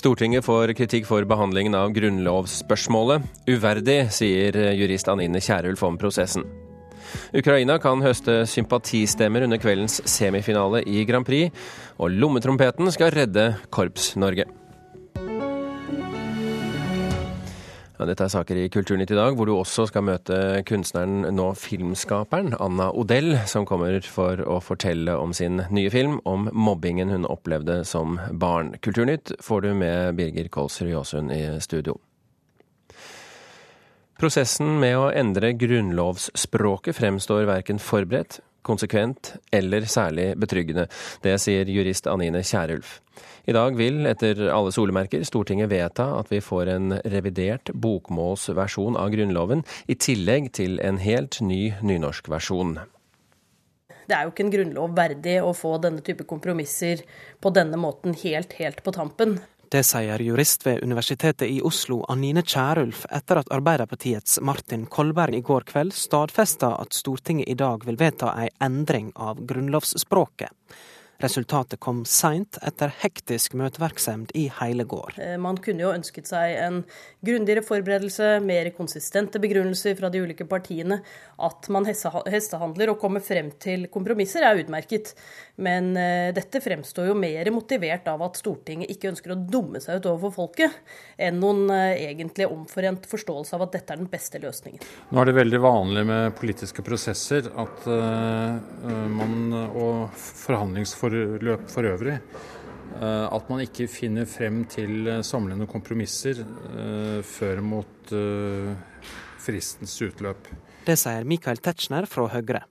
Stortinget får kritikk for behandlingen av grunnlovsspørsmålet. Uverdig, sier jurist Anine Kierulf om prosessen. Ukraina kan høste sympatistemmer under kveldens semifinale i Grand Prix, og lommetrompeten skal redde Korps-Norge. Ja, dette er saker i Kulturnytt i dag, hvor du også skal møte kunstneren, nå filmskaperen, Anna Odell, som kommer for å fortelle om sin nye film om mobbingen hun opplevde som barn. Kulturnytt får du med Birger Kolsrud Jåsund i studio. Prosessen med å endre grunnlovsspråket fremstår verken forberedt, konsekvent eller særlig betryggende. Det sier jurist Anine Kierulf. I dag vil, etter alle solemerker, Stortinget vedta at vi får en revidert bokmålsversjon av Grunnloven, i tillegg til en helt ny nynorskversjon. Det er jo ikke en grunnlov verdig å få denne type kompromisser på denne måten helt, helt på tampen. Det sier jurist ved Universitetet i Oslo Anine Kierulf etter at Arbeiderpartiets Martin Kolberg i går kveld stadfesta at Stortinget i dag vil vedta ei endring av grunnlovsspråket. Resultatet kom seint etter hektisk møteverksemd i hele går. Eh, man kunne jo ønsket seg en grundigere forberedelse, mer konsistente begrunnelser fra de ulike partiene. At man hestehandler og kommer frem til kompromisser er utmerket. Men uh, dette fremstår jo mer motivert av at Stortinget ikke ønsker å dumme seg ut overfor folket, enn noen uh, egentlig omforent forståelse av at dette er den beste løsningen. Nå er det veldig vanlig med politiske prosesser at uh, man og forhandlingsforhold forløp for øvrig. Eh, at man ikke finner frem til eh, samlende kompromisser eh, før mot fristens utløp. Det sier Michael Tetzschner fra Høyre.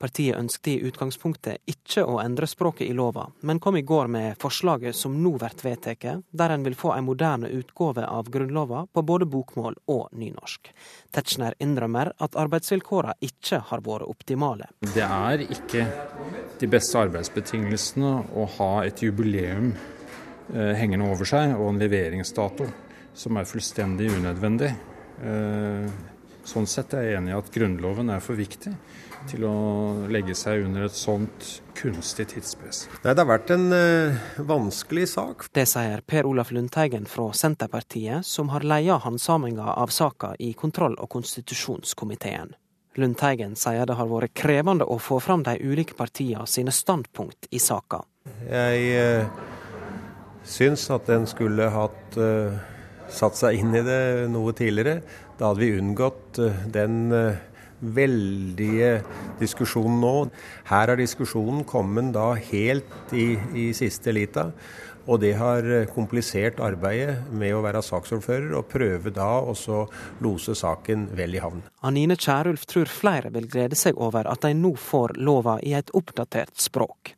Partiet ønsket i utgangspunktet ikke å endre språket i lova, men kom i går med forslaget som nå blir vedtatt, der en vil få en moderne utgave av Grunnlova på både bokmål og nynorsk. Tetzschner innrømmer at arbeidsvilkårene ikke har vært optimale. Det er ikke de beste arbeidsbetingelsene å ha et jubileum eh, hengende over seg og en leveringsdato som er fullstendig unødvendig. Eh, sånn sett er jeg enig i at Grunnloven er for viktig til å legge seg under et sånt kunstig tidspress. Nei, Det har vært en uh, vanskelig sak. Det sier Per Olaf Lundteigen fra Senterpartiet, som har leia handsaminga av saka i kontroll- og konstitusjonskomiteen. Lundteigen sier det har vært krevende å få fram de ulike partiene sine standpunkt i saka. Jeg uh, syns at en skulle hatt uh, satt seg inn i det noe tidligere. Da hadde vi unngått uh, den uh, veldige diskusjonen nå. Her har diskusjonen kommet da helt i, i siste lita. Og det har komplisert arbeidet med å være saksordfører, og prøve da å lose saken vel i havn. Anine Kierulf tror flere vil glede seg over at de nå får lova i et oppdatert språk.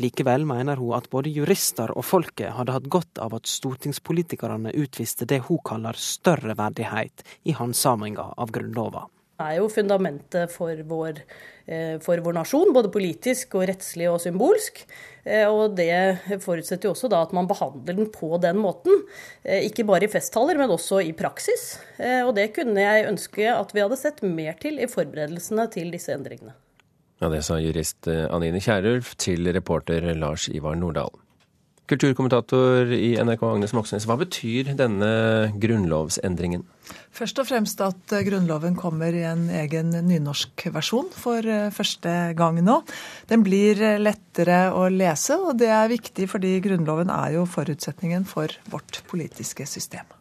Likevel mener hun at både jurister og folket hadde hatt godt av at stortingspolitikerne utviste det hun kaller større verdighet i handsaminga av Grunnlova Det er jo fundamentet for vår, eh, for vår, nasjon, både politisk og rettslig og symbolsk. Eh, og det forutsetter jo også da at man behandler den på den måten. Eh, ikke bare i festtaler, men også i praksis. Og det kunne jeg ønske at vi hadde sett mer til i forberedelsene til disse endringene. Ja, Det sa jurist Anine Kierulf til reporter Lars Ivar Nordahl. Kulturkommentator i NRK Agnes Moxnes, hva betyr denne grunnlovsendringen? Først og fremst at eh, Grunnloven kommer i en egen nynorsk versjon for eh, første gang nå. Den blir eh, lettere å lese, og det er viktig fordi Grunnloven er jo forutsetningen for vårt politiske system.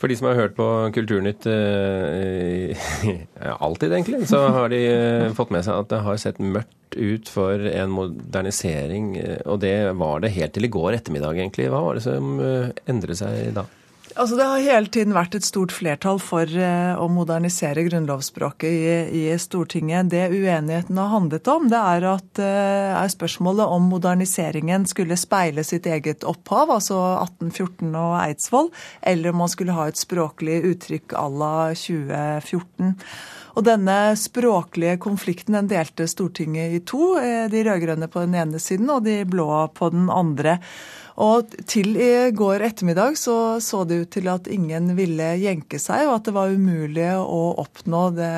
For de som har hørt på Kulturnytt eh, alltid, egentlig, så har de eh, fått med seg at det har sett mørkt ut for en modernisering. Og det var det helt til i går ettermiddag, egentlig. Hva var det som eh, endret seg da? Altså Det har hele tiden vært et stort flertall for eh, å modernisere grunnlovsspråket i, i, Stortinget. Det uenigheten har handlet om, det er at eh, er spørsmålet om moderniseringen skulle speile sitt eget opphav, altså 1814 og Eidsvoll, eller om man skulle ha et språklig uttrykk à la 2014. Og denne språklige konflikten den delte Stortinget i to. Eh, de rød-grønne på den ene siden og de blå på den andre. Og til i går ettermiddag så, så det ut til at ingen ville jenke seg, og at det var umulig å oppnå det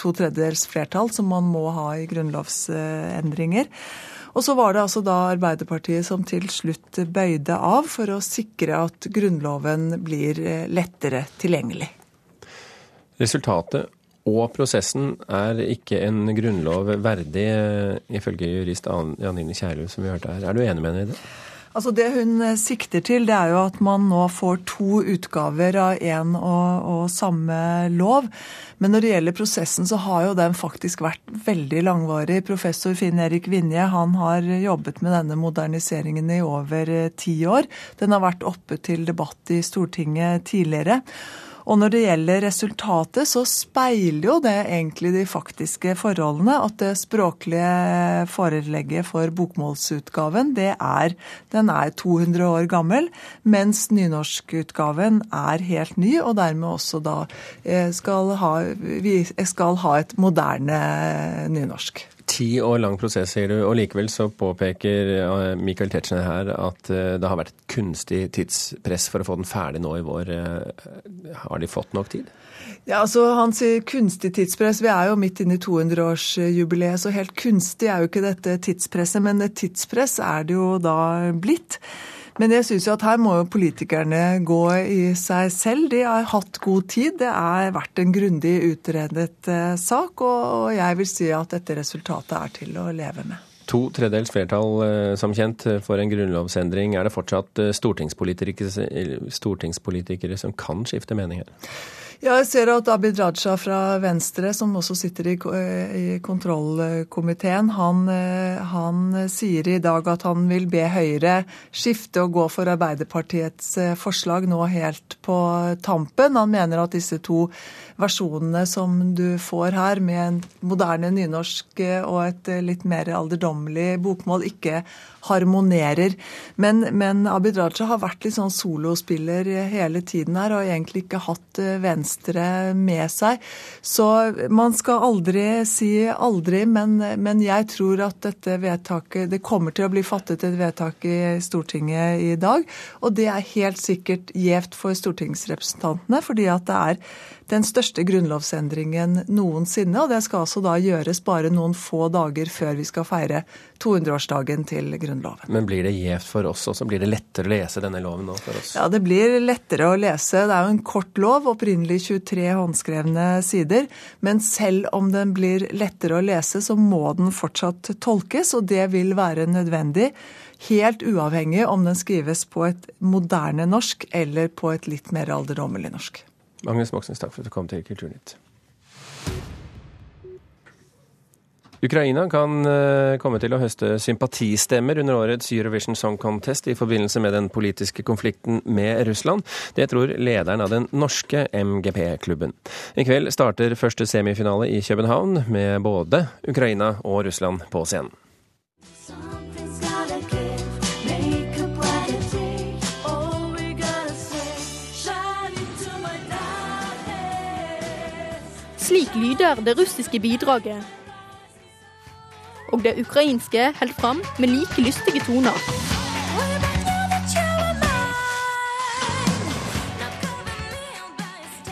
to tredjedels flertall som man må ha i grunnlovsendringer. Og så var det altså da Arbeiderpartiet som til slutt bøyde av for å sikre at Grunnloven blir eh, lettere tilgjengelig. Resultatet og prosessen er ikke en grunnlov verdig, eh, ifølge jurist Janine Kjærlund, som vi hørte her. Er du enig med henne i det? Altså Det hun eh, sikter til, det er jo at man nå får to utgaver av én og, og, samme lov. Men når det gjelder prosessen, så har jo den faktisk vært veldig langvarig. Professor Finn Erik Vinje han har jobbet med denne moderniseringen i over eh, ti år. Den har vært oppe til debatt i Stortinget tidligere. Og når det gjelder resultatet, så speiler jo det egentlig de faktiske forholdene. At det språklige forelegget for bokmålsutgaven, det er, den er 200 år gammel, mens nynorskutgaven er helt ny, og dermed også da eh, skal ha, vi skal ha et moderne nynorsk ti år lang prosess, sier du. Og likevel så påpeker eh, Michael Tetzschner her at eh, det har vært et kunstig tidspress for å få den ferdig nå i vår. Eh, har de fått nok tid? Ja, altså Han sier kunstig tidspress. Vi er jo midt inne i 200-årsjubileet, så helt kunstig er jo ikke dette tidspresset. Men et tidspress er det jo da blitt. Men jeg syns jo at her må jo politikerne gå i seg selv. De har hatt god tid. Det har vært en grundig utredet eh, sak, og jeg vil si at dette resultatet er til å leve med. To tredjedels flertall, eh, som kjent, for en grunnlovsendring. Er det fortsatt eh, stortingspolitikere, stortingspolitikere som kan skifte mening her? Ja, jeg ser at Abid Raja fra Venstre, som også sitter i, i kontrollkomiteen, han, eh, han, sier i dag at han vil be Høyre skifte og gå for Arbeiderpartiets eh, forslag nå helt på tampen. Han mener at disse to versjonene som du får her, med en moderne nynorsk eh, og et litt mer alderdommelig bokmål, ikke harmonerer. Men, men Abid Raja har vært litt sånn solospiller hele tiden her, og egentlig ikke hatt eh, Venstre med seg. Så man skal aldri si aldri, men, men jeg tror at dette vedtaket Det kommer til å bli fattet et vedtak i Stortinget i dag, og det er helt sikkert gjevt for stortingsrepresentantene, fordi at det er den største grunnlovsendringen noensinne. Og det skal altså da gjøres bare noen få dager før vi skal feire 200-årsdagen til Grunnloven. Men blir det gjevt for oss også? Blir det lettere å lese denne loven nå for oss? Ja, det blir lettere å lese. Det er jo en kort lov, opprinnelig 23 håndskrevne sider. Men selv om den blir lettere å lese, så må den fortsatt tolkes, og det vil være nødvendig. Helt uavhengig om den skrives på et moderne norsk eller på et litt mer alderdommelig norsk. Magnus Moxnes, takk for at du kom til Kulturnytt. Ukraina kan eh, komme til å høste sympatistemmer under årets Eurovision Song Contest i forbindelse med den politiske konflikten med Russland. Det tror lederen av den norske MGP-klubben. I kveld starter første semifinale i København, med både Ukraina og Russland på scenen. Slik lyder det russiske bidraget. Og det ukrainske holder fram med like lystige toner.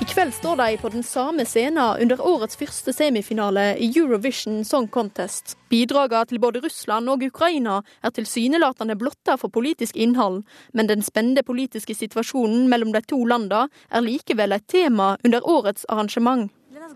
I kveld står de på den samme scenen under årets første semifinale i Eurovision Song Contest. Bidragene til både Russland og Ukraina er tilsynelatende blotta for politisk innhold, men den spente politiske situasjonen mellom de to landene er likevel et tema under årets arrangement Для нас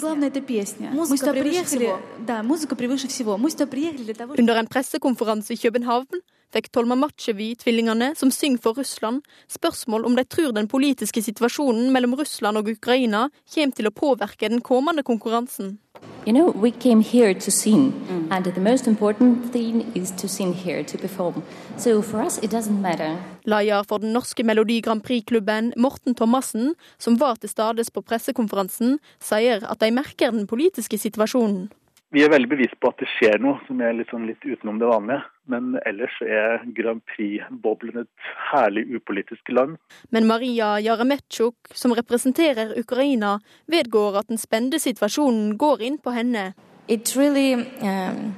главное это песня. Музыка превыше всего. Да, музыка превыше всего. Мы сюда приехали для того, Under en pressekonferanse i København fikk Tolma Matsjevi-tvillingene, som synger for Russland, spørsmål om de tror den politiske situasjonen mellom Russland og Ukraina kommer til å påvirke den kommende konkurransen. You know, we came here to sing, and the most important thing is to sing here, to perform. So for us, it doesn't matter. Leder for den norske Melodi Grand Prix-klubben, Morten Thomassen, som var til stades på pressekonferansen, sier at de merker den politiske situasjonen. Vi er veldig bevisst på at det skjer noe som er litt, sånn litt utenom det vanlige. Men ellers er Grand Prix-boblen et herlig upolitisk land. Men Maria Jaremetsjuk, som representerer Ukraina, vedgår at den spente situasjonen går inn på henne. it really um,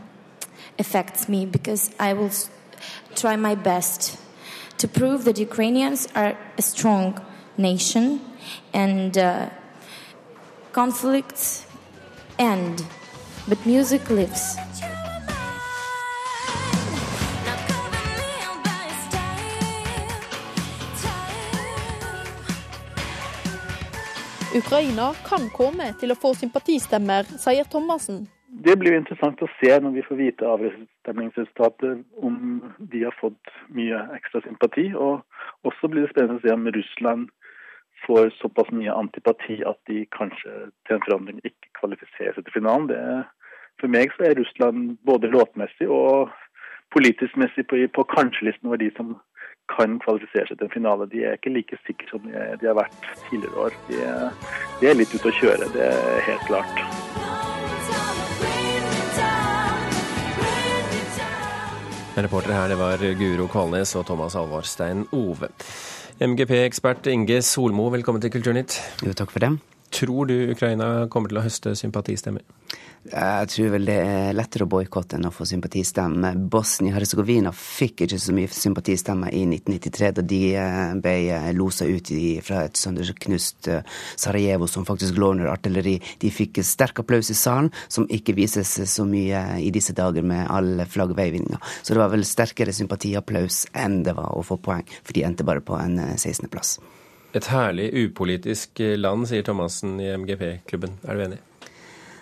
affects me because I will try my best to prove that Ukrainians are a strong nation and uh, conflicts end, but music lives. Ukraina kan komme til å få sympatistemmer, sier Thomassen. Det blir interessant å se når vi får vite avstemningsresultatet om de har fått mye ekstra sympati. Og også blir det spennende å se om Russland får såpass mye antipati at de kanskje til en forandring ikke kvalifiserer seg til finalen. Det, for meg så er Russland både låtmessig og politisk messig på, på kanskje-listen over de som kan kvalifisere seg til en finale. De er ikke like sikre som de har vært tidligere år. De de er litt ute å kjøre, det er helt klart. Reportere her det var Guro Kvalnes og Thomas Alvarstein Ove. MGP-ekspert Inge Solmo, velkommen til Kulturnytt. Jo, takk for det. Tror du Ukraina kommer til å høste sympatistemmer? Jeg tror vel det er lettere å boikotte enn å få sympatistemmer. Bosnia-Hercegovina fikk ikke så mye sympatistemmer i 1993, da de eh, ble eh, losa ut fra et sønderknust eh, Sarajevo som faktisk lå under artilleri. De fikk sterk applaus i salen, som ikke vises så mye i disse dager med all flaggveivinga. Så det var vel sterkere sympatiapplaus enn det var å få poeng, for de endte bare på en 16.-plass. Et herlig upolitisk land, sier Thomassen i MGP-klubben. Er du enig?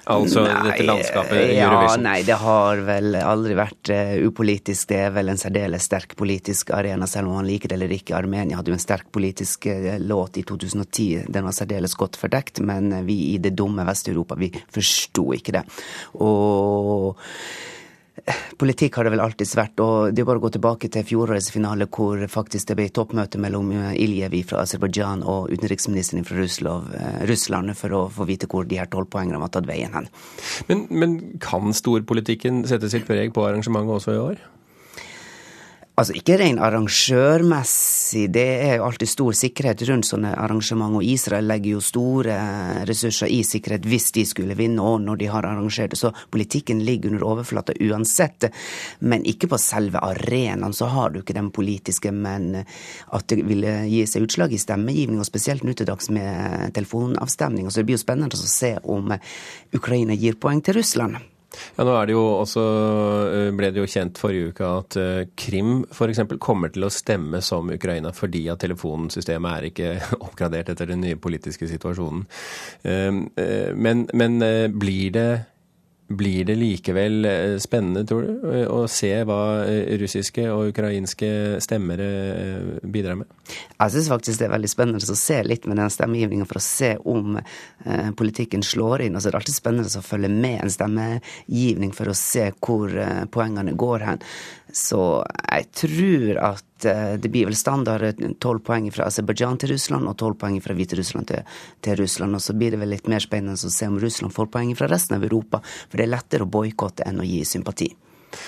Altså nei, dette landskapet i ja, Eurovision? Nei, det har vel aldri vært uh, upolitisk. Det er vel en særdeles sterk politisk arena, selv om man liker det eller ikke. Armenia hadde jo en sterk politisk uh, låt i 2010. Den var særdeles godt fordekt, men vi i det dumme Vest-Europa, vi forsto ikke det. Og Politikk har det vel alltids vært, og det er bare å gå tilbake til fjorårets finale hvor faktisk det ble toppmøte mellom Iljevi Iljev fra Aserbajdsjan og utenriksministeren fra eh, Russland for å få vite hvor de her tolvpoengene var tatt veien hen. Men, men kan storpolitikken sette sitt preg på arrangementet også i år? Altså ikke rent arrangørmessig, det er jo alltid stor sikkerhet rundt sånne arrangement, og Israel legger jo store ressurser i sikkerhet hvis de skulle vinne, og når de har arrangert det. Så politikken ligger under overflata uansett, men ikke på selve arenaen. Så har du ikke den politiske, men at det ville gi seg utslag i stemmegivning, og spesielt nå til dags med telefonavstemning. Så det blir jo spennende å se om Ukraina gir poeng til Russland. Ja, nå er det jo også, eh, ble det jo kjent forrige uke at eh, Krim f.eks. kommer til å stemme som Ukraina fordi at telefonsystemet er ikke oppgradert etter den nye politiske situasjonen. Eh, men, men blir det blir det likevel eh, spennende, tror du, eh, å se hva eh, russiske og ukrainske stemmere bidrar med? Jeg syns faktisk det er veldig spennende å se litt med den stemmegivningen for å se om eh, politikken slår inn. Altså, det er alltid spennende å følge med en stemmegivning for å se hvor eh, poengene går hen. Så jeg tror at eh, det blir vel standard tolv poeng fra Aserbajdsjan til Russland og tolv poeng fra Hviterussland til, til Russland. Og så blir det vel litt mer spennende å se om Russland får poeng fra resten av Europa. For det er lettere å boikotte enn å gi sympati.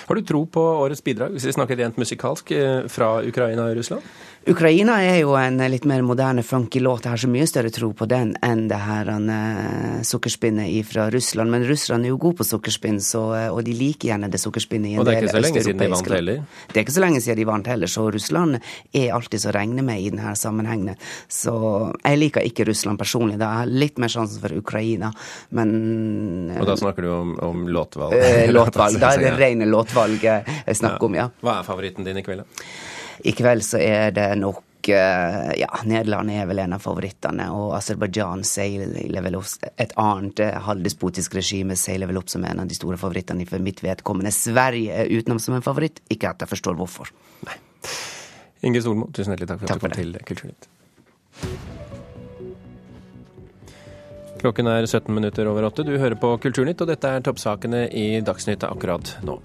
Har du tro på årets bidrag, hvis vi snakker rent musikalsk, eh, fra Ukraina og Russland? Ukraina er jo en litt mer moderne, funky låt. Jeg har så mye større tro på den enn det her uh, sukkerspinnet fra Russland. Men russerne er jo gode på sukkerspinn, så, uh, og de liker gjerne det sukkerspinnet i en og det er ikke så lenge siden de vant heller? Det er ikke så lenge siden de vant heller, så Russland er alltid så regne med i denne sammenhengen. Så jeg liker ikke Russland personlig. Da har jeg litt mer sjansen for Ukraina, men uh, Og da snakker du om, om låtvalg? låtvalg. Da er det rene låtvalget jeg snakker ja. om, ja. Hva er favoritten din i kveld, da? I kveld så er det nok eh, ja, Nederland er vel en av favorittene, og Aserbajdsjan seiler vel opp Et annet eh, halvdespotisk regime seiler vel opp som en av de store favorittene for mitt vedkommende. Sverige er utenom som en favoritt, ikke at jeg forstår hvorfor. Nei. Inge Solmo, tusen hjertelig takk for takk at du kom til Kulturnytt. Klokken er 17 minutter over åtte. Du hører på Kulturnytt, og dette er toppsakene i Dagsnytt akkurat nå.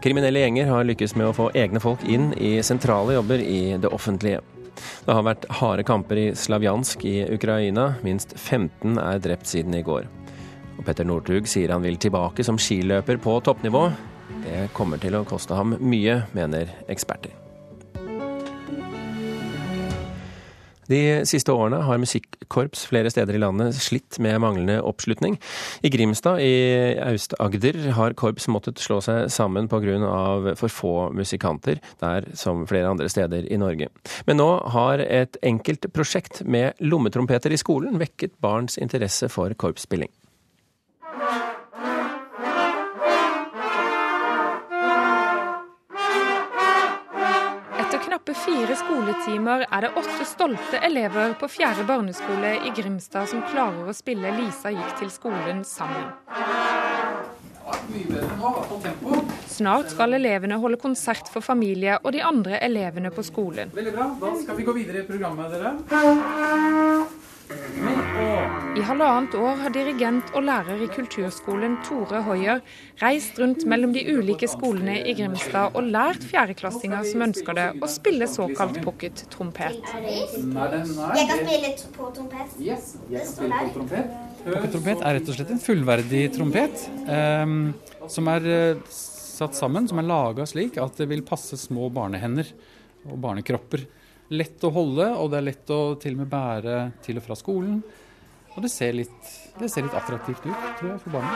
Kriminelle gjenger har lykkes med å få egne folk inn i sentrale jobber i det offentlige. Det har vært harde kamper i Slavjansk i Ukraina. Minst 15 er drept siden i går. Og Petter Northug sier han vil tilbake som skiløper på toppnivå. Det kommer til å koste ham mye, mener eksperter. De siste årene har musikkorps flere steder i landet slitt med manglende oppslutning. I Grimstad i Aust-Agder har korps måttet slå seg sammen pga. for få musikanter, der som flere andre steder i Norge. Men nå har et enkelt prosjekt med lommetrompeter i skolen vekket barns interesse for korpsspilling. Fire skoletimer er det åtte stolte elever på fjerde barneskole i Grimstad som klarer å spille 'Lisa gikk til skolen' sammen. Snart skal elevene holde konsert for familie og de andre elevene på skolen. Veldig bra. Da skal vi gå videre i programmet, dere. I halvannet år har dirigent og lærer i kulturskolen Tore Hoier reist rundt mellom de ulike skolene i Grimstad og lært fjerdeklassinger som ønsker det, å spille såkalt pocket-trompet. Jeg kan spille på trompet. Yes, jeg kan spille på trompet. Pocket-trompet er rett og slett en fullverdig trompet um, som er uh, satt sammen, som er laga slik at det vil passe små barnehender og barnekropper lett å holde, og det er lett å til og med bære til og fra skolen. Og det ser litt, det ser litt attraktivt ut, tror jeg, for barna.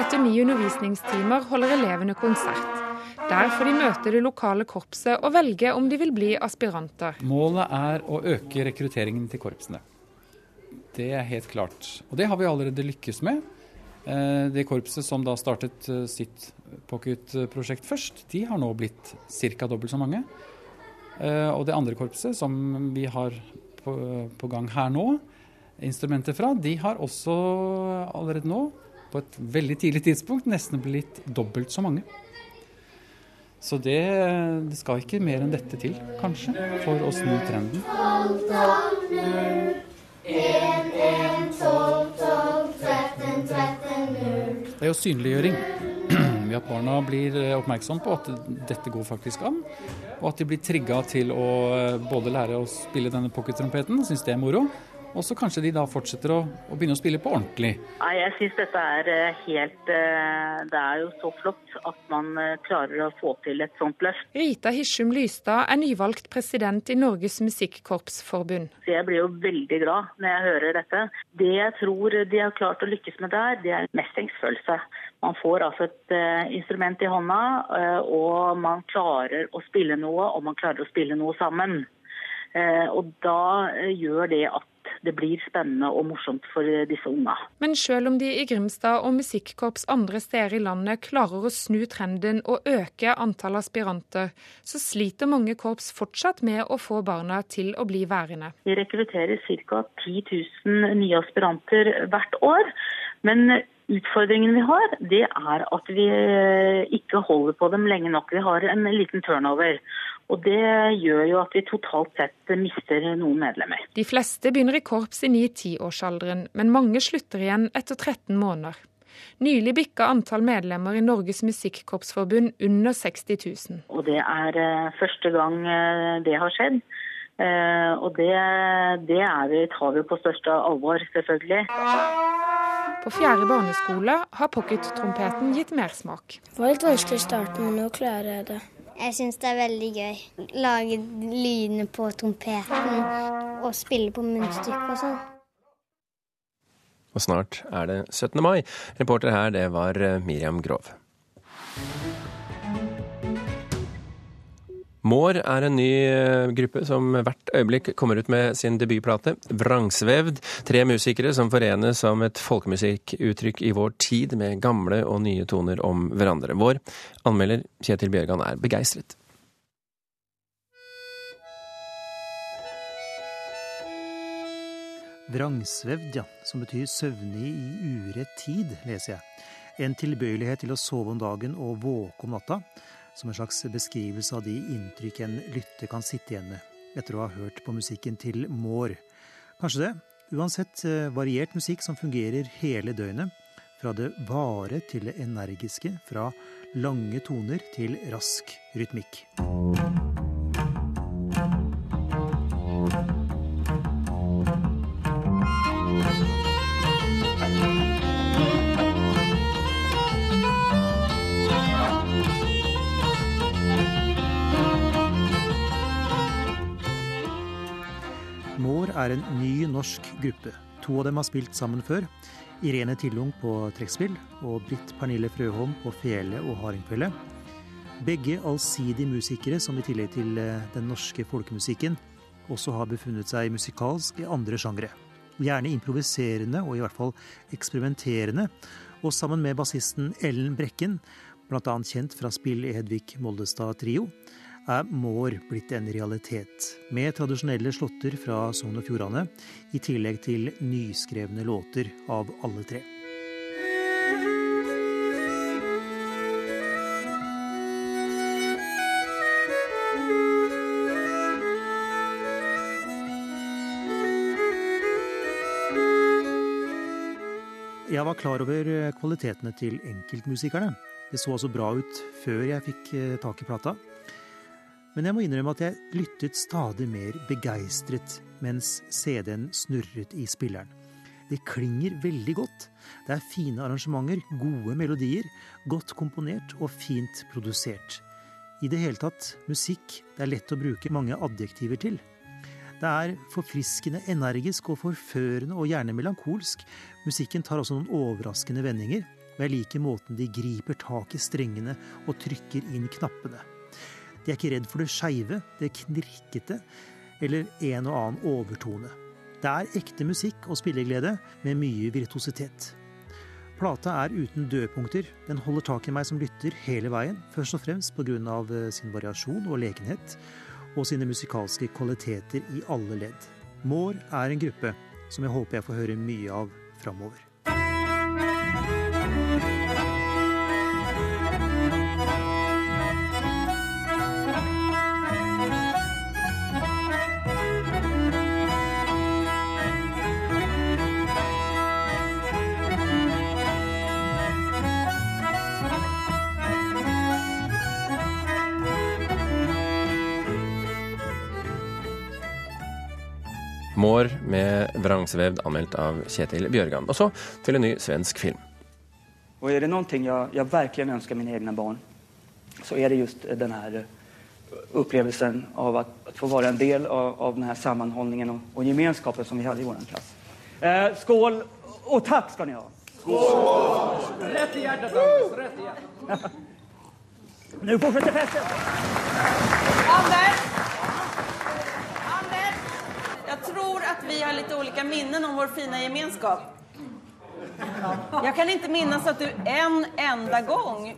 Etter ni undervisningstimer holder elevene konsert. Der får de møte det lokale korpset og velge om de vil bli aspiranter. Målet er å øke rekrutteringen til korpsene. Det er helt klart. Og det har vi allerede lykkes med. Eh, det korpset som da startet eh, sitt pocket-prosjekt først, de har nå blitt ca. dobbelt så mange. Eh, og det andre korpset som vi har på, på gang her nå, instrumenter fra, de har også allerede nå, på et veldig tidlig tidspunkt, nesten blitt dobbelt så mange. Så det, det skal ikke mer enn dette til, kanskje, for å snu trenden. 1, 1, 12, 12, 13, 13, 0. Det er jo synliggjøring. Ved at barna blir oppmerksomme oppmerksom på at dette går faktisk an. Og at de blir trigga til å eh, både lære å spille denne pockettrompeten, syns det er moro, og så kanskje de da fortsetter å, å begynne å spille på ordentlig. Ja, Jeg syns dette er eh, helt eh, Det er jo så flott at man eh, klarer å få til et sånt løft. Rita Hisjum Lystad er nyvalgt president i Norges Musikkorpsforbund. Jeg blir jo veldig glad når jeg hører dette. Det jeg tror de har klart å lykkes med der, det er mestringsfølelse. Man får altså et instrument i hånda, og man klarer å spille noe, og man klarer å spille noe sammen. Og da gjør det at det blir spennende og morsomt for disse unga. Men selv om de i Grimstad og musikkorps andre steder i landet klarer å snu trenden og øke antall aspiranter, så sliter mange korps fortsatt med å få barna til å bli værende. Vi rekrutterer ca. 10 000 nye aspiranter hvert år. Men Utfordringen vi har, det er at vi ikke holder på dem lenge nok. Vi har en liten turnover. Og Det gjør jo at vi totalt sett mister noen medlemmer. De fleste begynner i korps i 9-10-årsalderen, men mange slutter igjen etter 13 måneder. Nylig bikka antall medlemmer i Norges Musikkorpsforbund under 60 000. Og Det er uh, første gang uh, det har skjedd. Uh, og det, det vi, tar vi på største alvor, selvfølgelig. På fjerde barneskole har pockettrompeten gitt mersmak. Det var litt vanskelig i starten, men nå klarer jeg det. Jeg syns det er veldig gøy. Lage lydene på trompeten og spille på munnstykket og sånn. Og snart er det 17. mai. Reporter her, det var eh, Miriam Grov. Mår er en ny eh, gruppe som hvert øyeblikk kommer ut med sin debutplate, 'Vrangsvevd'. Tre musikere som forenes som et folkemusikkuttrykk i vår tid, med gamle og nye toner om hverandre. Vår anmelder Kjetil Bjørgan er begeistret. Vrangsvevd, ja, som betyr søvnig i urett tid, leser jeg. En tilbøyelighet til å sove om dagen og våke om natta som en slags beskrivelse av de inntrykk en lytter kan sitte igjen med etter å ha hørt på musikken til Moore. Kanskje det. Uansett eh, variert musikk som fungerer hele døgnet. Fra det vare til det energiske, fra lange toner til rask rytmikk. Er en ny norsk gruppe. To av dem har spilt sammen før. Irene Tillung på trekkspill og Britt Pernille Frøholm på fele og hardingfele. Begge allsidige musikere som i tillegg til eh, den norske folkemusikken også har befunnet seg musikalsk i andre sjangre. Gjerne improviserende og i hvert fall eksperimenterende. Og sammen med bassisten Ellen Brekken bl.a. kjent fra spill Hedvig Moldestad Trio, er Mår blitt en realitet, med tradisjonelle slåtter fra Sogn og Fjordane, i tillegg til nyskrevne låter av alle tre. Jeg var klar over kvalitetene til enkeltmusikerne. Det så altså bra ut før jeg fikk eh, tak i plata. Men jeg må innrømme at jeg lyttet stadig mer begeistret mens CD-en snurret i spilleren. Det klinger veldig godt. Det er fine arrangementer, gode melodier, godt komponert og fint produsert. I det hele tatt musikk det er lett å bruke mange adjektiver til. Det er forfriskende, energisk og forførende og gjerne melankolsk. Musikken tar også noen overraskende vendinger, og jeg liker måten de griper tak i strengene og trykker inn knappene. De er ikke redd for det skeive, det knirkete eller en og annen overtone. Det er ekte musikk og spilleglede med mye virtuositet. Plata er uten dødpunkter. Den holder tak i meg som lytter hele veien, først og fremst pga. Eh, sin variasjon og lekenhet, og sine musikalske kvaliteter i alle ledd. More er en gruppe som jeg håper jeg får høre mye av framover. Vrangsvevd, anmeldt av Kjetil Bjørgan. Og så til en ny svensk film. Og er det noe jeg, jeg virkelig ønsker mine egne barn, så er det just denne opplevelsen av å få være en del av, av denne sammenholdningen og, og gemenskapen som vi hadde i vår klasse. Eh, skål, og takk skal ni ha! Skål! Rett i hjertet, Anders. Rett i hjertet. Nå fortsetter festen! Anders! tror at vi har lite olika minnen om vår fina gemenskap. Jeg kan ikke minnes at du en enda gang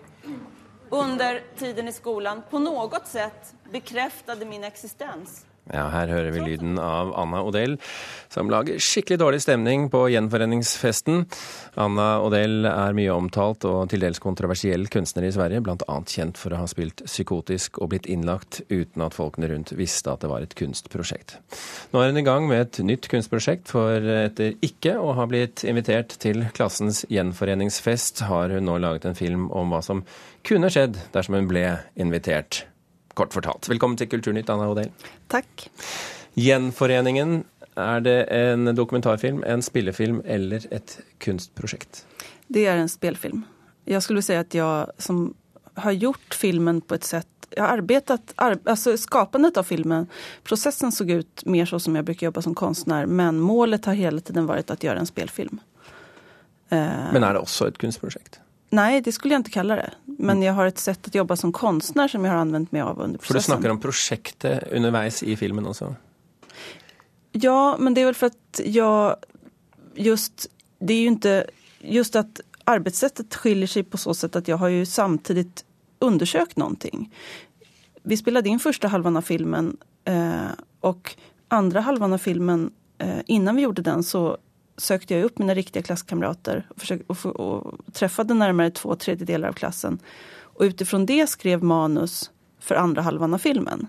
under tiden i skolen på noe sett bekräftade min eksistens. Ja, her hører vi lyden av Anna Odell, som lager skikkelig dårlig stemning på gjenforeningsfesten. Anna Odell er mye omtalt og til dels kontroversiell kunstner i Sverige, bl.a. kjent for å ha spilt psykotisk og blitt innlagt uten at folkene rundt visste at det var et kunstprosjekt. Nå er hun i gang med et nytt kunstprosjekt, for etter ikke å ha blitt invitert til klassens gjenforeningsfest, har hun nå laget en film om hva som kunne skjedd dersom hun ble invitert kort fortalt. Velkommen til Kulturnytt, Anna Odell. Takk. Gjenforeningen, er det en dokumentarfilm, en spillefilm eller et kunstprosjekt? Det er en spelfilm. Jeg skulle si at jeg som har gjort filmen på et sett jeg har arbeidet, altså Skapandet av filmen, prosessen så ut mer så som jeg bruker jobbe som kunstner, men målet har hele tiden vært å gjøre en spelfilm. Men er det også et kunstprosjekt? Nei, det skulle jeg ikke kalle det. Men jeg har et sett å jobbe som kunstner som jeg har anvendt meg av under prosessen. For du snakker om prosjektet underveis i filmen også? Ja, men det er vel for at jeg just Det er jo ikke Just at arbeidssettet skiljer seg på så sett at jeg har jo samtidig undersøkt noe. Vi spilte inn første halvan av filmen, eh, og andre halvan av filmen, eh, innan vi gjorde den, så sökte jag upp mina riktiga klasskamrater och, försökte, och, och träffade närmare två av klassen. Och utifrån det skrev manus för andra halvan av filmen.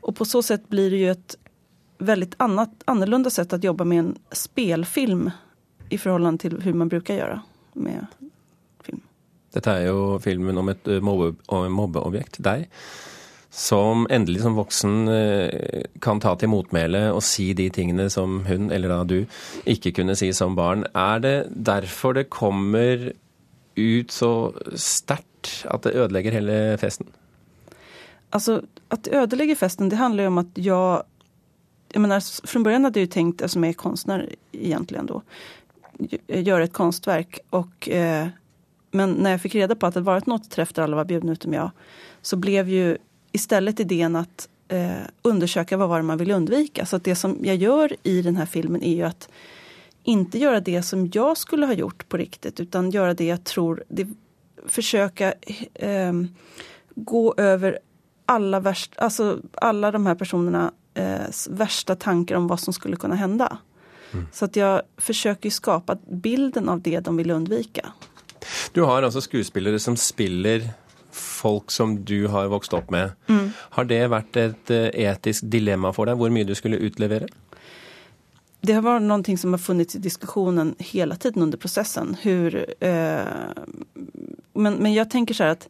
Och på så sätt blir det ju ett väldigt annat, annorlunda sätt att jobba med en spelfilm i förhållande till hur man brukar gjøre med film. Dette er jo filmen om et mobbe, mobbeobjekt, deg som endelig som voksen eh, kan ta til motmæle og si de tingene som hun, eller da du, ikke kunne si som barn. Er det derfor det kommer ut så sterkt at det ødelegger hele festen? Altså, At det ødelegger festen, det handler jo om at jeg jeg mener, Fra begynnelsen hadde jeg jo tenkt, som er kunstner egentlig, da, gjøre et kunstverk. Og, eh, men når jeg fikk rede på at det var et nåtetreff der alle var bjudne utom jeg, så ble jo istället idén att eh, undersöka vad var man vill undvika. Så att det som jag gör i den här filmen är ju att inte göra det som jag skulle ha gjort på riktigt utan göra det jag tror det försöka eh, gå over alle värst, alltså alla de her personerna eh, värsta tankar om hva som skulle kunne hende. Mm. Så att jeg forsøker skapa bilden av det de vil undvika. Du har altså skuespillere som spiller folk som du har vokst opp med. Mm. Har det vært et eh, etisk dilemma for deg, hvor mye du skulle utlevere? Det har vært noe som har funnet i diskusjonen hele tiden under prosessen. Hur, eh, men, men jeg tenker så at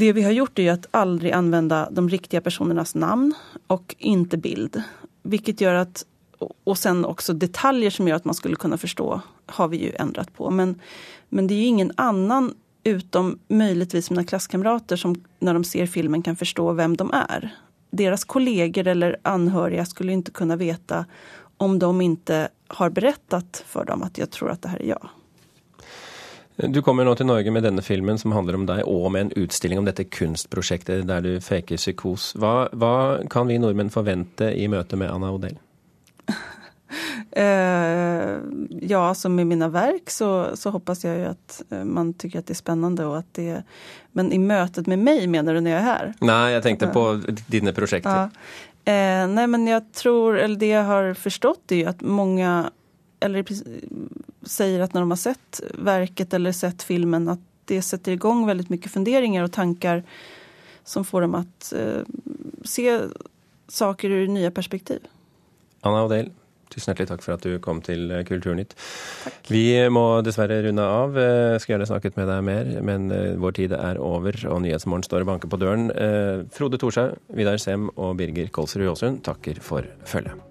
det vi har gjort er at aldri anvende de riktige personernas navn og ikke bild. Hvilket gjør at, og sen også detaljer som gjør at man skulle kunne forstå, har vi jo endret på. Men, men det er jo ingen annen utom möjligtvis mina klasskamrater som när de ser filmen kan förstå vem de är. Deras kollegor eller anhöriga skulle inte kunna veta om de inte har berättat för dem att jag tror att det här är jag. Du kommer nå til Norge med denne filmen som handler om deg, og med en utstilling om dette kunstprosjektet der du faker psykos. Hva, hva kan vi nordmenn forvente i møte med Anna Odell? Eh, ja, som med mine verk så, så hoppas jeg jo at eh, man tycker att det er spennende. Och att det, men i møtet med meg, mener du når jeg er her? Nei, jeg tenkte på dine prosjekter. Ja. Eh, nej, men jeg tror, eller det jeg har forstått er at mange eller sier at når de har sett verket eller sett filmen, at det setter i gang veldig mye funderinger og tanker som får dem å eh, se saker ur nye perspektiv. Anna Odell, tusen hjertelig takk for at du kom til eh, Kulturnytt. Takk. Vi må dessverre runde av. Eh, skulle gjerne snakket med deg mer, men eh, vår tid er over, og Nyhetsmorgen står og banker på døren. Frode Thorshaug, Vidar Sem og Birger Kolsrud Jåsund takker for følget.